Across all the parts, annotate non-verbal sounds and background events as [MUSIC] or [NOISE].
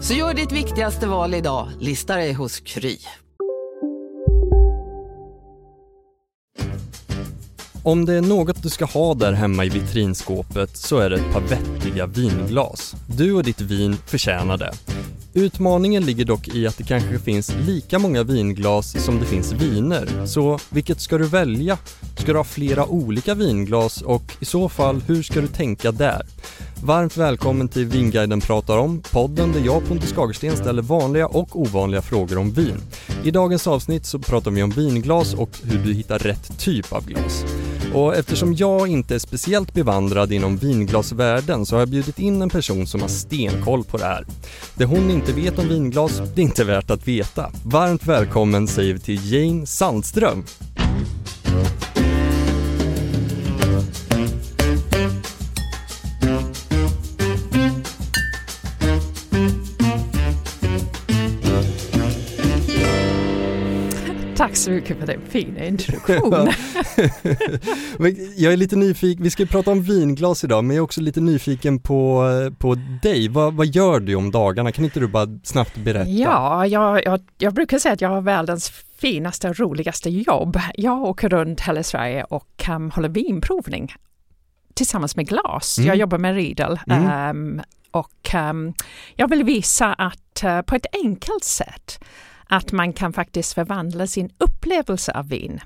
Så gör ditt viktigaste val idag, lista dig hos Kry. Om det är något du ska ha där hemma i vitrinskåpet så är det ett par vettiga vinglas. Du och ditt vin förtjänar det. Utmaningen ligger dock i att det kanske finns lika många vinglas som det finns viner. Så vilket ska du välja? Ska du ha flera olika vinglas och i så fall, hur ska du tänka där? Varmt välkommen till Vinguiden pratar om, podden där jag Pontus Skagersten ställer vanliga och ovanliga frågor om vin. I dagens avsnitt så pratar vi om vinglas och hur du hittar rätt typ av glas. Och eftersom jag inte är speciellt bevandrad inom vinglasvärlden så har jag bjudit in en person som har stenkoll på det här. Det hon inte vet om vinglas, det är inte värt att veta. Varmt välkommen säger vi till Jane Sandström. Så mycket för den fina introduktionen. [LAUGHS] Jag är lite nyfiken, vi ska prata om vinglas idag, men jag är också lite nyfiken på, på dig. Vad, vad gör du om dagarna? Kan inte du bara snabbt berätta? Ja, jag, jag, jag brukar säga att jag har världens finaste och roligaste jobb. Jag åker runt hela Sverige och um, håller vinprovning tillsammans med glas. Mm. Jag jobbar med Riedel Mm. um, och um, jag vill visa att uh, på ett enkelt sätt att man kan faktiskt förvandla sin upplevelse av vin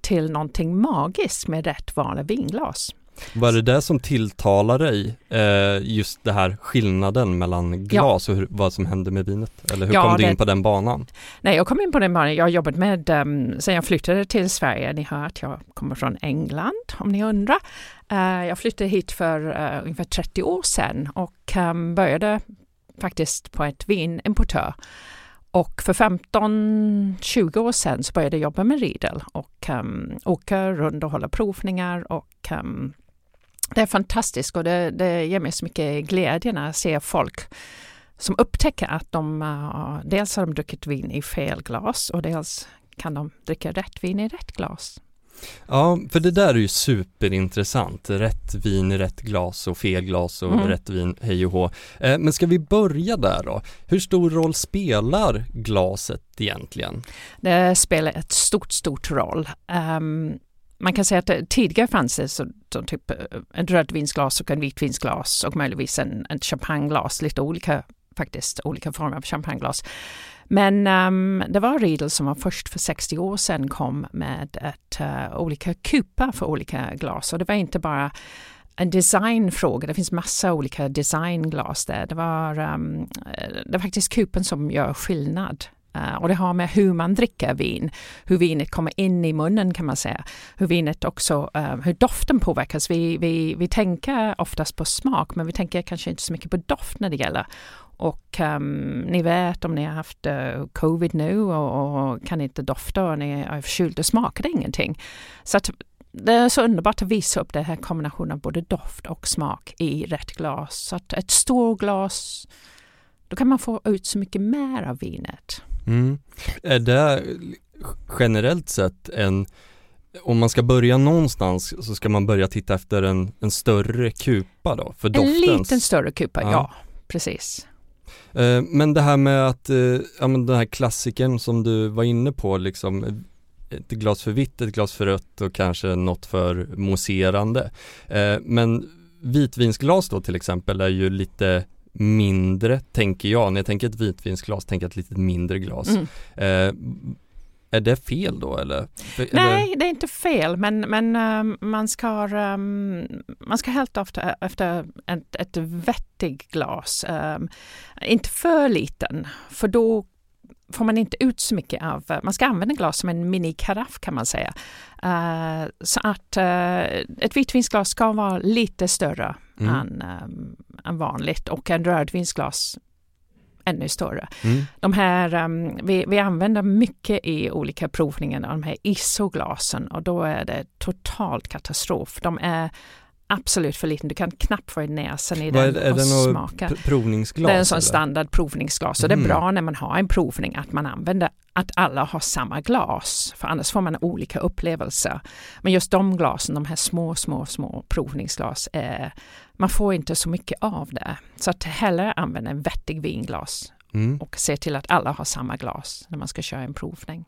till någonting magiskt med rätt val av vinglas. Var det det som tilltalar dig, eh, just det här skillnaden mellan glas och hur, vad som hände med vinet? Eller hur Ja, kom du in det- på den banan? Nej, jag kom in på den banan. Jag har jobbat med, um, sen jag flyttade till Sverige, ni hör att jag kommer från England om ni undrar. Eh, jag flyttade hit för eh, ungefär 30 år sedan och um, började faktiskt på ett vinimportör. Och för 15-20 år sedan så började jag jobba med Riedel och um, åka runt och hålla provningar och um, det är fantastiskt och det, det ger mig så mycket glädje när jag ser folk som upptäcker att de uh, dels har de druckit vin i fel glas och dels kan de dricka rätt vin i rätt glas. Ja, för det där är ju superintressant. Rätt vin i rätt glas och fel glas och Mm. rätt vin hej och hå. Eh, men ska vi börja där då? Hur stor roll spelar glaset egentligen? Det spelar ett stort, stort roll. Um, man kan säga att tidigare fanns det så, så typ eh, ett rödvinsglas och en vitvinsglas och möjligtvis en, en champagneglas, lite olika faktiskt, olika former av champagneglas. Men um, det var Riedel som var först för 60 år sedan kom med ett, uh, olika kupor för olika glas och det var inte bara en designfråga, det finns massa olika designglas där. Det var, um, det är faktiskt kupen som gör skillnad. Uh, och det har med hur man dricker vin, hur vinet kommer in i munnen kan man säga. Hur vinet också, uh, hur doften påverkas. Vi, vi, vi tänker oftast på smak men vi tänker kanske inte så mycket på doft när det gäller. Och ehm, ni vet om ni har haft eh, covid nu och, och kan inte dofta och ni är förkyld, då smakar ingenting. Så att det är så underbart att visa upp den här kombinationen av både doft och smak i rätt glas. Så att ett stort glas, då kan man få ut så mycket mer av vinet. Mm. Är det generellt sett en om man ska börja någonstans så ska man börja titta efter en, en större kupa då för En doftens liten större kupa, Ja. ja. precis. Eh, Men det här med att, eh, ja men den här klassikern som du var inne på liksom eh, ett glas för vitt, ett glas för rött och kanske något för mousserande. Men vitvinsglas då till exempel är ju lite mindre, tänker jag. När jag tänker ett vitvinsglas, tänker jag ett lite mindre glas. Mm. Eh, är det fel då eller? Nej, det är inte fel, men, men um, man ska, um, man ska helt ofta efter ett, ett vettigt glas. Um, inte för liten, för då får man inte ut så mycket av, man ska använda glas som en minikaraff kan man säga. Uh, så att uh, ett vitvinsglas ska vara lite större mm. än, um, än vanligt och en rödvinsglas ännu större. Mm. De här, um, vi, vi använder mycket i olika provningar, de här ISO-glasen och då är det totalt katastrof. De är absolut för liten. Du kan knappt få in näsan i Vad den är, och det smaka. provningsglas? Det är en sån eller? standard provningsglas och Mm. det är bra när man har en provning att man använder att alla har samma glas, för annars får man olika upplevelser. Men just de glasen, de här små, små, små provningsglas, eh, man får inte så mycket av det. Så att hellre använda en vettig vinglas Mm. och se till att alla har samma glas när man ska köra en provning.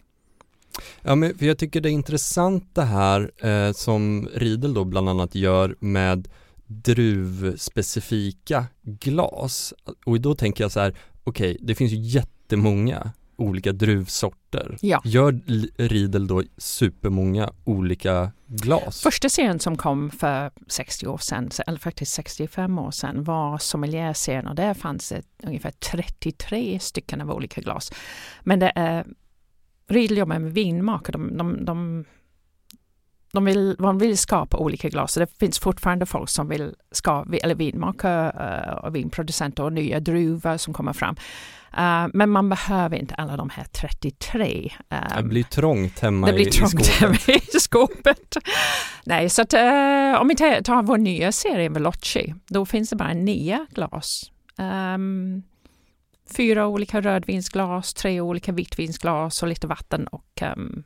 Ja, men för jag tycker det är intressant det här eh, som Riedel då bland annat gör med druvspecifika glas. Och då tänker jag så här, okej, det finns ju jättemånga olika druvsorter. Ja. Gör Riedel då supermånga olika glas? Första serien som kom för 60 år sedan, eller faktiskt 65 år sedan, var sommelierserien och där fanns det ungefär 33 stycken av olika glas. Men det är Riedel jobbar med vinmakare, de, de, de, de, vill, de vill skapa olika glas. Det finns fortfarande folk som vill skapa, eller vinmakare eh, och vinproducenter och nya druvor som kommer fram. Eh, men man behöver inte alla de här 33. Det blir trångt hemma det blir trångt i skåpet. hemma i skåpet. Nej, så att eh, om vi tar, vår nya serie Veloci, då finns det bara nio glas. Ehm, fyra olika rödvinsglas, tre olika vitvinsglas och lite vatten och um,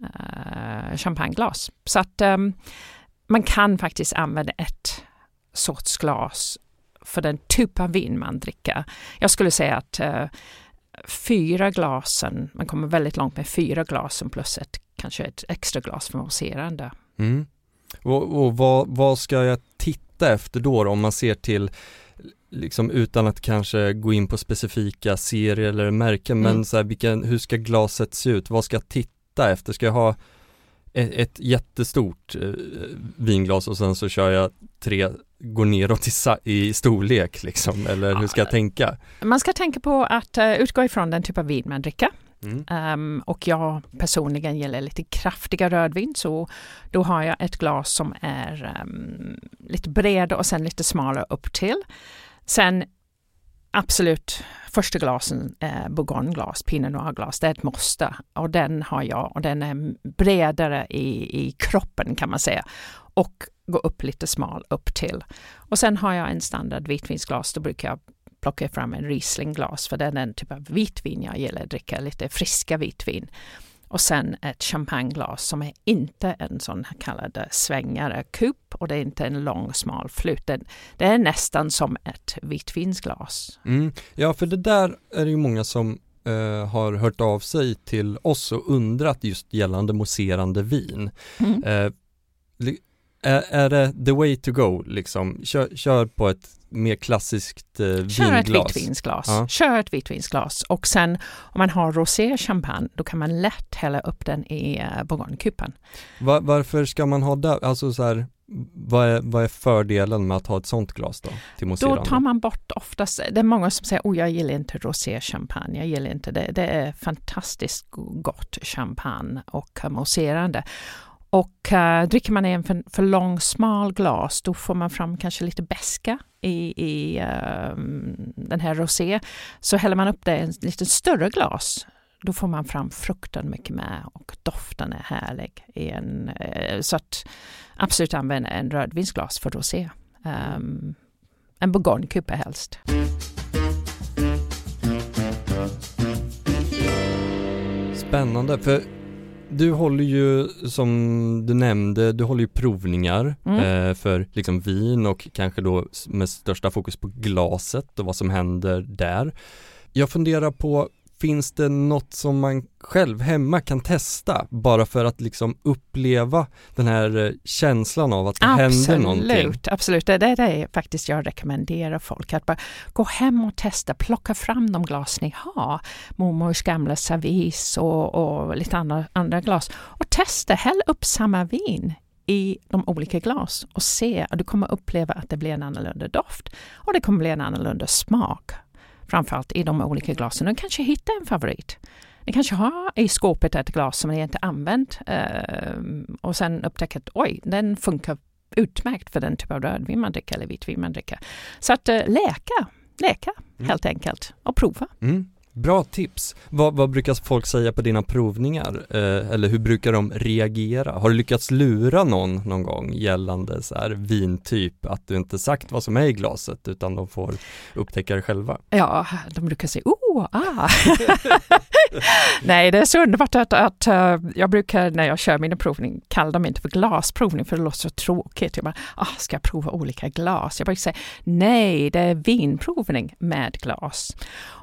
uh, champagneglas. Så att um, man kan faktiskt använda ett sorts glas för den typ av vin man dricker. Jag skulle säga att uh, fyra glasen, man kommer väldigt långt med fyra glasen plus ett, kanske ett extra glas för mousserande. Mm. Och, och vad, vad ska jag titta efter då, då om man ser till liksom utan att kanske gå in på specifika serier eller märken Mm. men så här, vilken, hur ska glaset se ut? Vad ska jag titta efter? Ska jag ha ett, ett jättestort eh, vinglas och sen så kör jag tre, går neråt i, i storlek liksom eller hur ska jag tänka? Man ska tänka på att uh, utgå ifrån den typ av vin man dricker. Mm. Um, och jag personligen gillar lite kraftiga rödvin så då har jag ett glas som är um, lite bredare och sen lite smalare upp till. Sen absolut första glasen är bourgogneglas, pinot noir-glas, det är ett måste och den har jag och den är bredare i, i kroppen kan man säga och går upp lite smal upp till. Och sen har jag en standard vitvinsglas, då brukar jag plocka fram en Rieslingglas för det är den typ av vitvin jag gillar att dricka, lite friska vitvin. Och sen ett champagneglas som är inte en sån här kallad svängare kup och det är inte en lång smal flut. Det, är nästan som ett vitvinsglas. Mm. Ja, för det där är det ju många som eh, har hört av sig till oss och undrat just gällande mousserande vin. Mm. Eh, li- är, är det the way to go liksom? Kör, kör på ett mer klassiskt eh, Kör ett vinglas. vitvinsglas. Ja. Kör ett vitvinsglas och sen om man har rosé champagne då kan man lätt hälla upp den i uh, bourgognekupan. Va- varför ska man ha det? Alltså så här, vad är, vad är fördelen med att ha ett sånt glas då? Till Då tar man bort oftast, det är många som säger oh jag gillar inte rosé champagne, jag gillar inte det. Det är fantastiskt gott champagne och mousserande. Och uh, dricker man i en för, för lång smal glas då får man fram kanske lite beska i, i uh, den här rosé. Så häller man upp det i en lite större glas då får man fram frukten mycket med och doften är härlig. I en, uh, så att absolut använda en rödvinsglas för rosé. Um, en bourgognekupa helst. Spännande, för du håller ju som du nämnde, du håller ju provningar Mm. eh, för liksom vin och kanske då med största fokus på glaset och vad som händer där. Jag funderar på finns det något som man själv hemma kan testa bara för att liksom uppleva den här eh, känslan av att det absolut, händer någonting? Absolut, absolut. Det är det faktiskt jag rekommenderar folk. Att bara gå hem och testa, plocka fram de glas ni har. Mormors gamla servis och, och lite andra, andra glas. Och testa, häll upp samma vin i de olika glas och se, du kommer uppleva att det blir en annorlunda doft och det kommer bli en annorlunda smak. Framförallt i de olika glasen. Du kanske hittar en favorit. Ni kanske har i skåpet ett glas som ni inte använt eh, och sen upptäcker att oj, den funkar utmärkt för den typ av rödvin man dricker eller vitvin man dricker. Så att eh, läka, läka mm. helt enkelt och prova. Mm. Bra tips. Vad, vad, brukar folk säga på dina provningar? Eh, eller hur brukar de reagera? Har du lyckats lura någon någon gång gällande så här vintyp, att du inte sagt vad som är i glaset utan de får upptäcka det själva? Ja, de brukar säga oh, ah. [LAUGHS] Nej, det är så underbart att, att eh, jag brukar när jag kör mina provning kalla dem inte för glasprovning för det låter så tråkigt. Jag bara, ah, ska jag prova olika glas? Jag brukar säga nej, det är vinprovning med glas.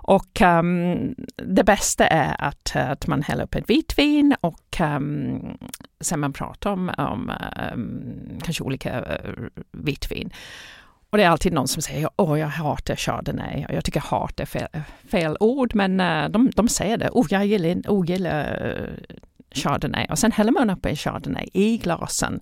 Och um, det bästa är att, att man häller upp ett vitt vin och um, sen man pratar om, om um, kanske olika uh, vitvin. Och det är alltid någon som säger åh jag hatar chardonnay. Jag tycker hat är fel, fel ord men eh, de, de säger det. Oh, jag gillar, oh, ogillar uh, eh, chardonnay. Och sen häller man upp en chardonnay i glasen.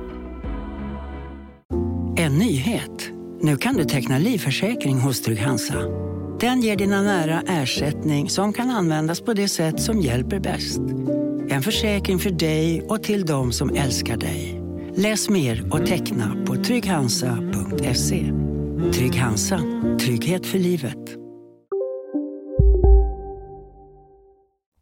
En nyhet. Nu kan du teckna livförsäkring hos Trygg-Hansa. Den ger dina nära ersättning som kan användas på det sätt som hjälper bäst. En försäkring för dig och till de som älskar dig. Läs mer och teckna på trygghansa.se. Trygg Hansa. Trygghet för livet.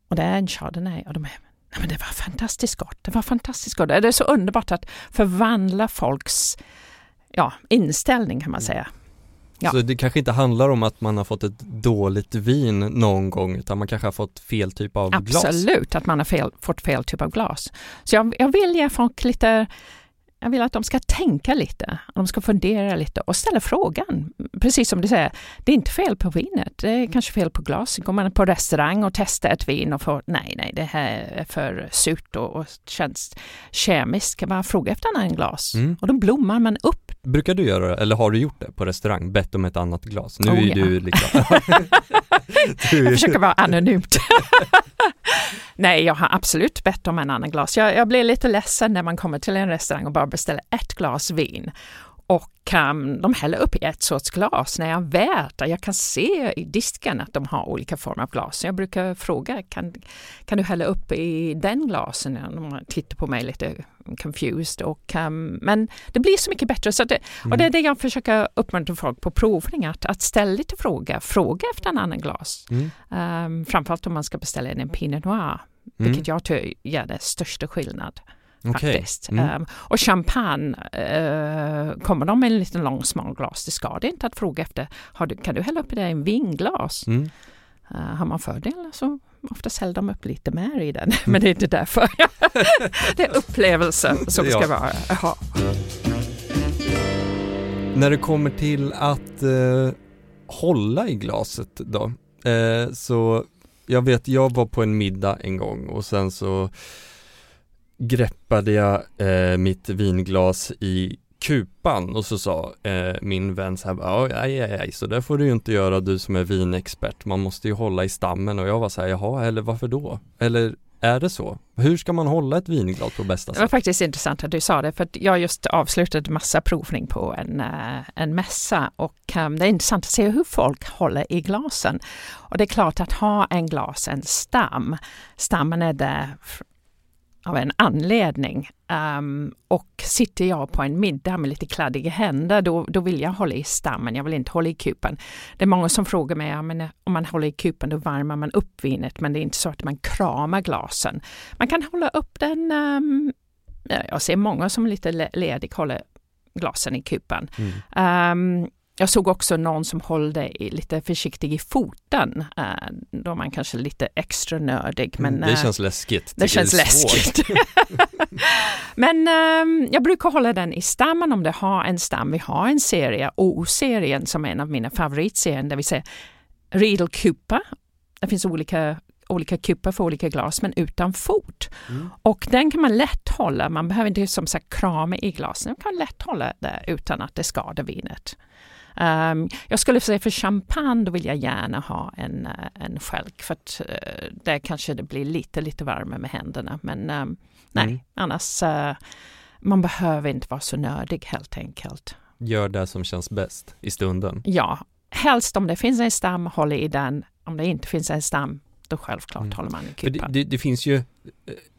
Och det är en chardonnay och de är Nej, men det var fantastiskt gott. Det var fantastiskt gott. Det är så underbart att förvandla folks ja, inställning kan man säga. Ja. Så det kanske inte handlar om att man har fått ett dåligt vin någon gång utan man kanske har fått fel typ av Absolut, glas? Absolut, att man har fel, fått fel typ av glas. Så jag, jag vill ge folk lite jag vill att de ska tänka lite, de ska fundera lite och ställa frågan. Precis som du säger, det är inte fel på vinet, det är kanske fel på glaset. Går man på restaurang och testar ett vin och får nej, nej, det här är för surt och, och känns kemiskt, kan man fråga efter en annan glas. Mm. Och då blommar man upp. Brukar du göra det, eller har du gjort det på restaurang, bett om ett annat glas? Nu oh, [LAUGHS] är ja. du liksom... du... Jag försöker vara anonymt. [LAUGHS] Nej, jag har absolut bett om en annan glas. Jag, jag blir lite ledsen när man kommer till en restaurang och bara beställer ett glas vin och um, de häller upp i ett sorts glas när jag att jag kan se i disken att de har olika former av glas. Jag brukar fråga, kan, kan du hälla upp i den glasen? De tittar på mig lite confused. Och, um, men det blir så mycket bättre. Så det, mm. Och det är det jag försöker uppmuntra folk på provning, att, att ställa lite fråga. Fråga efter en annan glas. Mm. Um, framförallt om man ska beställa en Pinot Noir, mm. vilket jag tror gör det största skillnad. Okay. Faktiskt. Mm. Um, och champagne, uh, kommer de med en liten lång smal glas, det ska det inte att fråga efter, du, kan du hälla upp i det i en vinglas? Mm. Uh, har man fördel så ofta häller de upp lite mer i den, mm. [LAUGHS] men det är inte därför. [LAUGHS] det är upplevelsen som ja. ska vara. Aha. När det kommer till att uh, hålla i glaset då, så jag vet, jag var på en middag en gång och sen så greppade jag eh, mitt vinglas i kupan och så sa eh, min vän så här, aj, aj, aj, så där får du ju inte göra du som är vinexpert, man måste ju hålla i stammen och jag var så här, jaha, eller varför då? Eller är det så? Hur ska man hålla ett vinglas på bästa sätt? Det var faktiskt intressant att du sa det, för jag just avslutade massa provning på en, eh, en mässa och um, det är intressant att se hur folk håller i glasen. Och det är klart att ha en glas, en stam, stammen är där av en anledning. Um, och sitter jag på en middag med lite kladdiga händer, då, då vill jag hålla i stammen, jag vill inte hålla i kupan. Det är många som frågar mig, ja, men om man håller i kupan då värmer man upp vinet, men det är inte så att man kramar glasen. Man kan hålla upp den, um, jag ser många som är lite ledig håller glasen i kupan. Mm. Um, jag såg också någon som höll det lite försiktigt i foten. Uh, då är man kanske lite extra nördig. Men, mm, det känns läskigt. Det känns läskigt. [LAUGHS] men um, jag brukar hålla den i stammen om det har en stam. Vi har en serie, O-serien som är en av mina favoritserier, där vi ser Riedel Cooper. Det finns olika olika kupor för olika glas men utan fot. Mm. Och den kan man lätt hålla, man behöver inte som sagt krama i glasen, man kan lätt hålla det utan att det skadar vinet. Um, jag skulle säga för champagne då vill jag gärna ha en, uh, en skälk för att uh, där kanske det blir lite, lite varmare med händerna. Men um, nej, mm. annars uh, man behöver inte vara så nördig helt enkelt. Gör det som känns bäst i stunden. Ja, helst om det finns en stam, håll i den. Om det inte finns en stam, då självklart mm. håller man i kupan. Det, det, det, finns ju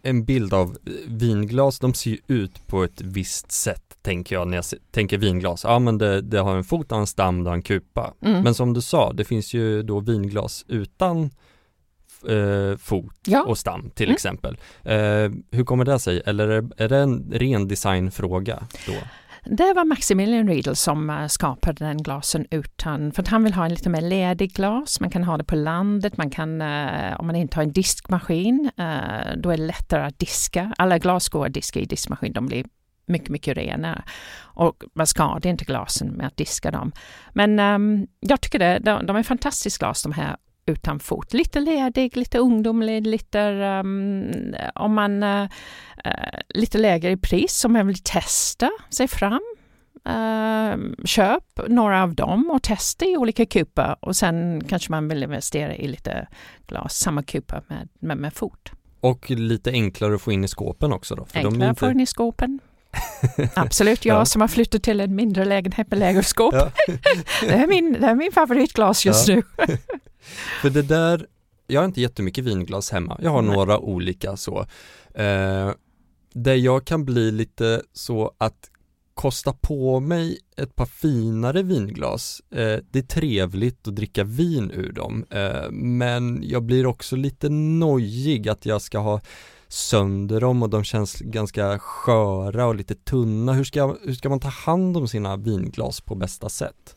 en bild av vinglas, de ser ju ut på ett visst sätt tänker jag när jag tänker vinglas. Ja men det, det har en fot, en stam, det har en kupa. Mm. Men som du sa, det finns ju då vinglas utan eh, fot ja. och stam till mm. exempel. Eh, hur kommer det sig? Eller är, är det en ren designfråga då? Det var Maximilian Riedel som eh, skapade den glasen utan, för att han vill ha en lite mer ledig glas. Man kan ha det på landet, man kan, eh, om man inte har en diskmaskin, eh, då är det lättare att diska. Alla glas går att diska i diskmaskin, de blir mycket, mycket renare. Och man skadar inte glasen med att diska dem. Men um, jag tycker det, de, de är fantastiska glas de här utan fot. Lite ledig, lite ungdomlig, lite um, om man uh, lite lägre i pris om man vill testa sig fram. Uh, köp några av dem och testa i olika kupor och sen kanske man vill investera i lite glas, samma kupa med, med, med fot. Och lite enklare att få in i skåpen också då? Enklare att få in i skåpen. [LAUGHS] Absolut, jag ja. som har flyttat till en mindre lägenhet med lägerskåp. Ja. [LAUGHS] det, är min, det är min favoritglas just ja. nu. [LAUGHS] För det där, jag har inte jättemycket vinglas hemma, jag har Nej. några olika så. Eh, där jag kan bli lite så att kosta på mig ett par finare vinglas. Eh, det är trevligt att dricka vin ur dem, eh, men jag blir också lite nojig att jag ska ha sönder dem och de känns ganska sköra och lite tunna. Hur ska, hur ska man ta hand om sina vinglas på bästa sätt?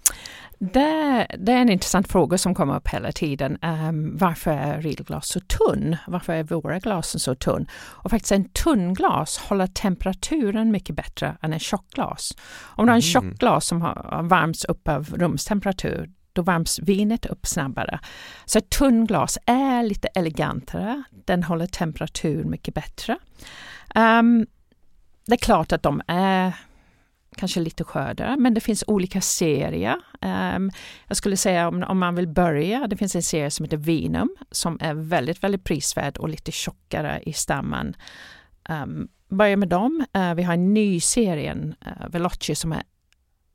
Det, det, är en intressant fråga som kommer upp hela tiden. Um, varför är Riedelglas så tunn? Varför är våra glas så tunn? Och faktiskt en tunn glas håller temperaturen mycket bättre än en tjockglas. Om du har en mm. tjockglas som har värmts upp av rumstemperatur, då värms vinet upp snabbare. Så ett tunnglas är lite elegantare, den håller temperatur mycket bättre. Um, det är klart att de är kanske lite skördare, men det finns olika serier. Um, jag skulle säga om, om man vill börja, det finns en serie som heter Vinum som är väldigt, väldigt prisvärd och lite tjockare i stammen. Um, börja med dem. Uh, vi har en ny serie, eh, uh, Veloci, som är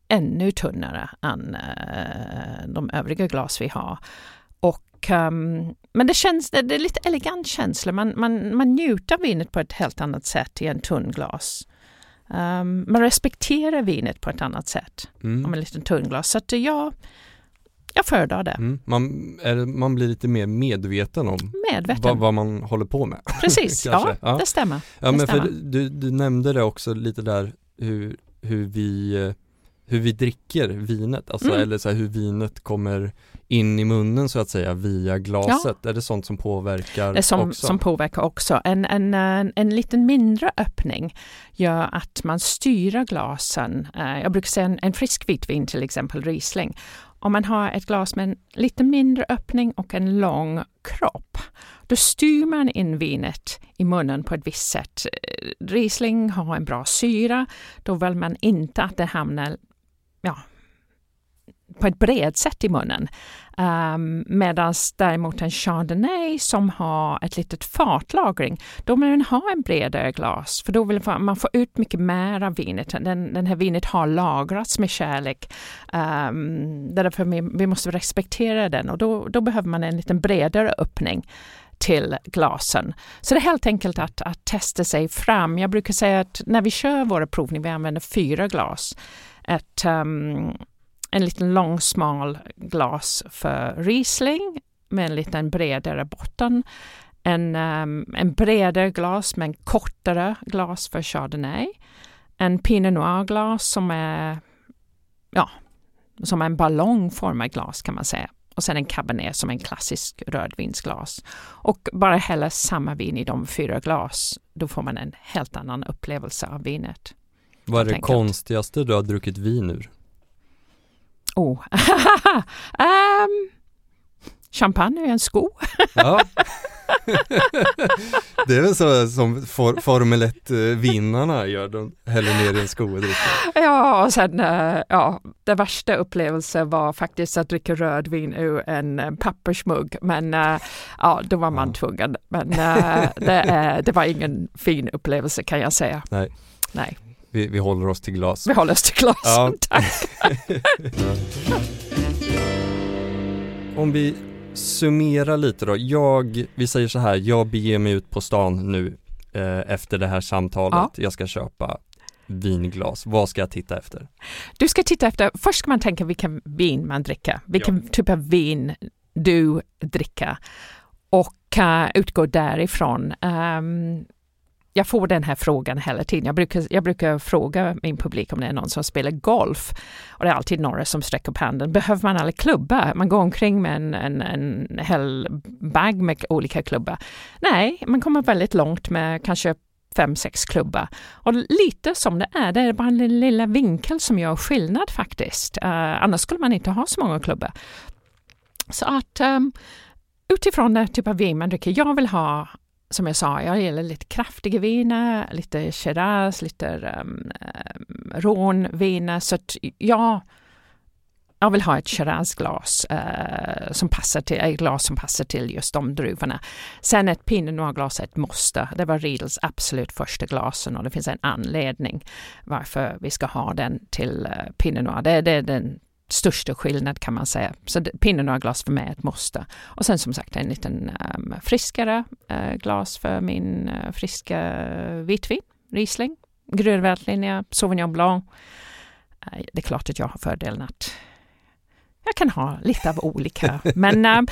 ännu tunnare än uh, de övriga glas vi har. Och, um, men det, känns, det, är lite elegant känsla, man, man, man njuter av vinet på ett helt annat sätt i en tunn glas. Um, man respekterar vinet på ett annat sätt mm. om en liten tunnglas. Så att ja, jag föredrar det. Mm. Man, är, man blir lite mer medveten om medveten. Vad, vad man håller på med. [LAUGHS] Precis, ja, ja, det stämmer. Ja, det men stämmer. För du, du nämnde det också lite där hur, hur vi eh, hur vi dricker vinet, alltså mm. eller så här, hur vinet kommer in i munnen så att säga via glaset. Ja. Är det sånt som påverkar det som, också? som påverkar också. En, en, en, en liten mindre öppning gör att man styr glasen. Eh, jag brukar säga en, en frisk vitvin till exempel, Riesling. Om man har ett glas med en lite mindre öppning och en lång kropp, då styr man in vinet i munnen på ett visst sätt. Eh, Riesling har en bra syra, då vill man inte att det hamnar ja, på ett bred sätt i munnen. Ehm, um, Medan däremot en Chardonnay som har ett litet fatlagring, då vill man ha en bredare glas för då vill man få ut mycket mer av vinet. Den, den här vinet har lagrats med kärlek. Um, därför vi, vi måste respektera den och då, då behöver man en lite bredare öppning. till glasen. Så det är helt enkelt att, att testa sig fram. Jag brukar säga att när vi kör våra provningar, vi använder fyra glas. Ett, um, en liten lång smal glas för Riesling med en liten bredare botten. En, um, en bredare glas med en kortare glas för Chardonnay. En Pinot Noir-glas som är ja, som en ballongformad glas kan man säga. Och sen en cabernet som en klassisk rödvinsglas. Och bara hälla samma vin i de fyra glas, då får man en helt annan upplevelse av vinet. Vad är det konstigaste du har druckit vin ur? Oh, um, [LAUGHS] champagne är en sko. ja. [LAUGHS] det är väl så som for, Formel 1-vinnarna gör, de häller ner i en sko och dricker. Ja, och sen, eh, ja, det värsta upplevelsen var faktiskt att dricka rödvin ur en pappersmugg, men eh, ja, då var man ja. tvungen. Men eh, det, det var ingen fin upplevelse kan jag säga. Nej. Nej. Vi, vi håller oss till glas. Vi håller oss till glas, ja. [LAUGHS] tack. [LAUGHS] Om vi summerar lite då. Jag, vi säger så här, jag beger mig ut på stan nu eh, efter det här samtalet. Ja. Jag ska köpa vinglas. Vad ska jag titta efter? Du ska titta efter, först ska man tänka vilken vin man dricker, vilken ja. typ av vin du dricker och uh, utgå därifrån. Um, jag får den här frågan hela tiden. Jag brukar, jag brukar fråga min publik om det är någon som spelar golf. Och det är alltid några som sträcker upp handen. Behöver man alla klubbar? Man går omkring med en, en, en hel bag med olika klubbar. Nej, man kommer väldigt långt med kanske fem, sex klubbar. Och lite som det är, det är bara en lilla vinkel som gör skillnad faktiskt. Uh, annars skulle man inte ha så många klubbar. Så att um, utifrån den typ av vin man dricker, jag vill ha som jag sa, jag gillar lite kraftiga viner, lite Shiraz, lite um, um, rånviner. Så att ja, jag vill ha ett Shiraz-glas uh, som passar till, ett glas som passar till just de druvorna. Sen ett Pinot Noir-glas är ett måste. Det var Riedels absolut första glasen och det finns en anledning varför vi ska ha den till uh, Pinot Noir. Det, det är den största skillnad kan man säga. Så Pinot Noir-glas för mig är ett måste. Och sen som sagt en liten um, friskare uh, glas för min uh, friska vitvin, Riesling, Grön Veltliner, Sauvignon Blanc. Uh, det är klart att jag har fördelen att jag kan ha lite av olika, [LAUGHS] men uh,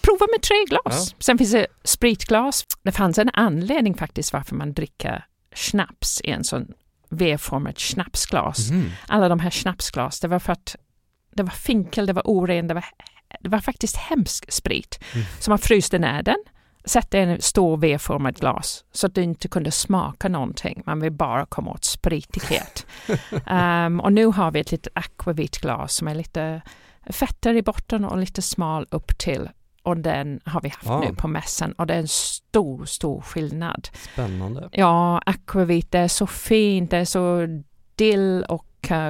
prova med tre glas. Ja. Sen finns det spritglas. Det fanns en anledning faktiskt varför man dricker snaps i en sån V-format snapsglas. Mm. Alla de här snapsglas, det var för att det var finkel, det var oren, det var, det var faktiskt hemsk sprit. Mm. Så man fryste ner den, satte en stor V-format glas så att du inte kunde smaka någonting. Man vill bara komma åt spritighet. um, [LAUGHS] och nu har vi ett litet akvavit glas som är lite fetter i botten och lite smal upp till. Och den har vi haft ah. nu på mässan och det är en stor, stor skillnad. Spännande. Ja, akvavit, det är så fint, det är så dill och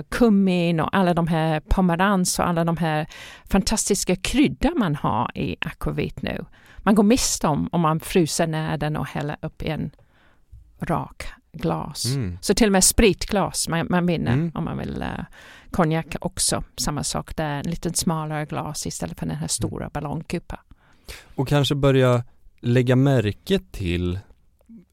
kummin och alla de här pomerans och alla de här fantastiska kryddor man har i akvavit nu. Man går miste om om man fryser ner den och häller upp i en rak glas. Mm. Så till och med spritglas man, man vinner mm. om man vill. Uh, konjak också, samma sak där, en lite smalare glas istället för den här mm. stora ballongkupan. Och kanske börja lägga märke till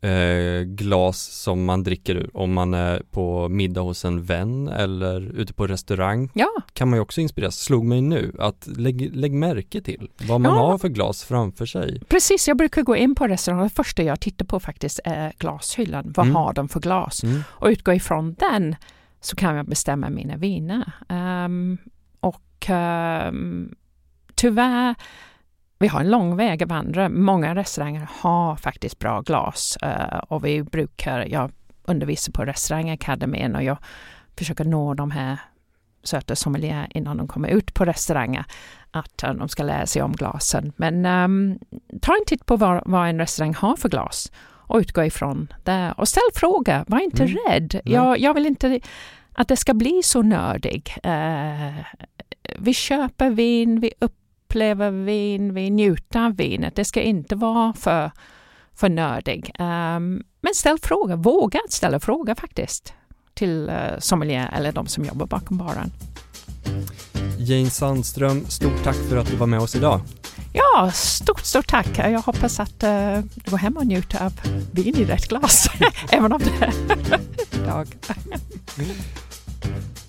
eh, glas som man dricker ur. Om man är på middag hos en vän eller ute på restaurang ja. kan man ju också inspireras. Slog mig nu att lägg, lägg märke till vad man ja. har för glas framför sig. Precis, jag brukar gå in på restaurang det första jag tittar på faktiskt är glashyllan. Vad mm. har de för glas? Mm. Och utgå ifrån den så kan jag bestämma mina viner. Um, och um, tyvärr vi har en lång väg att vandra. Många restauranger har faktiskt bra glas uh, och vi brukar, jag undervisar på restaurangakademin och jag försöker nå de här söta sommelier innan de kommer ut på restauranger att uh, de ska lära sig om glasen. Men um, ta en titt på vad, vad, en restaurang har för glas och utgå ifrån det. Och ställ fråga, var inte mm. rädd. Jag, jag, vill inte att det ska bli så nördig. Uh, vi köper vin, vi upp uppleva vin, vi njuter av vinet. Det ska inte vara för, för nördig. Um, men ställ frågor, våga ställa frågor faktiskt till uh, sommelier eller de som jobbar bakom baren. Jane Sandström, stort tack för att du var med oss idag. Ja, stort, stort tack. Jag hoppas att uh, du går hem och njuter av vin i rätt glas, [LAUGHS] även om det är idag.